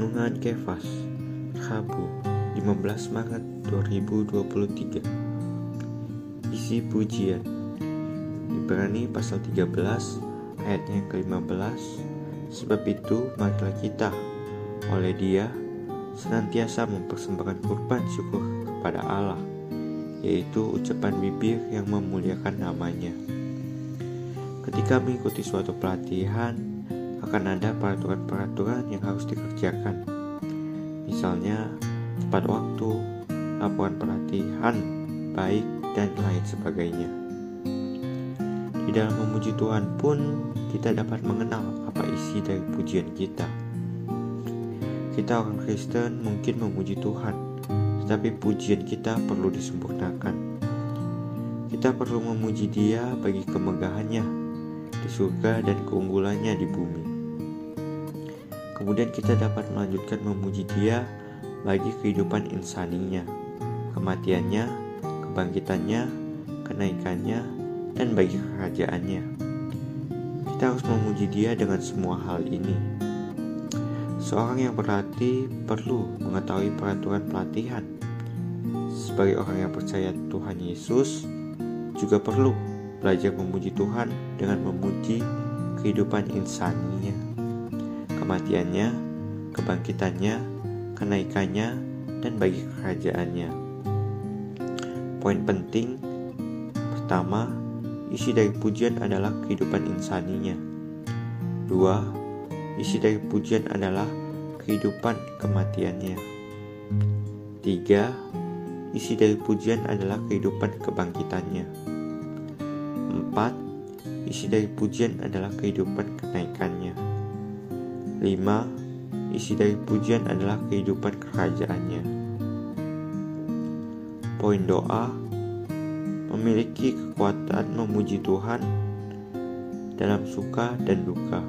Renungan Kefas Rabu 15 Maret 2023 Isi pujian. Ibrani pasal 13 ayatnya ke-15 Sebab itu marilah kita oleh dia senantiasa mempersembahkan kurban syukur kepada Allah yaitu ucapan bibir yang memuliakan namanya. Ketika mengikuti suatu pelatihan, akan ada peraturan-peraturan yang harus dikerjakan. Misalnya, tepat waktu, laporan pelatihan, baik, dan lain sebagainya. Di dalam memuji Tuhan pun, kita dapat mengenal apa isi dari pujian kita. Kita orang Kristen mungkin memuji Tuhan, tetapi pujian kita perlu disempurnakan. Kita perlu memuji Dia bagi kemegahannya di surga dan keunggulannya di bumi. Kemudian kita dapat melanjutkan memuji dia bagi kehidupan insaninya, kematiannya, kebangkitannya, kenaikannya, dan bagi kerajaannya. Kita harus memuji dia dengan semua hal ini. Seorang yang berlatih perlu mengetahui peraturan pelatihan. Sebagai orang yang percaya Tuhan Yesus, juga perlu belajar memuji Tuhan dengan memuji kehidupan insaninya kematiannya, kebangkitannya, kenaikannya, dan bagi kerajaannya. Poin penting pertama, isi dari pujian adalah kehidupan insaninya. Dua, isi dari pujian adalah kehidupan kematiannya. Tiga, isi dari pujian adalah kehidupan kebangkitannya. Empat, isi dari pujian adalah kehidupan kenaikannya. 5. Isi dari pujian adalah kehidupan kerajaannya. Poin doa memiliki kekuatan memuji Tuhan dalam suka dan duka.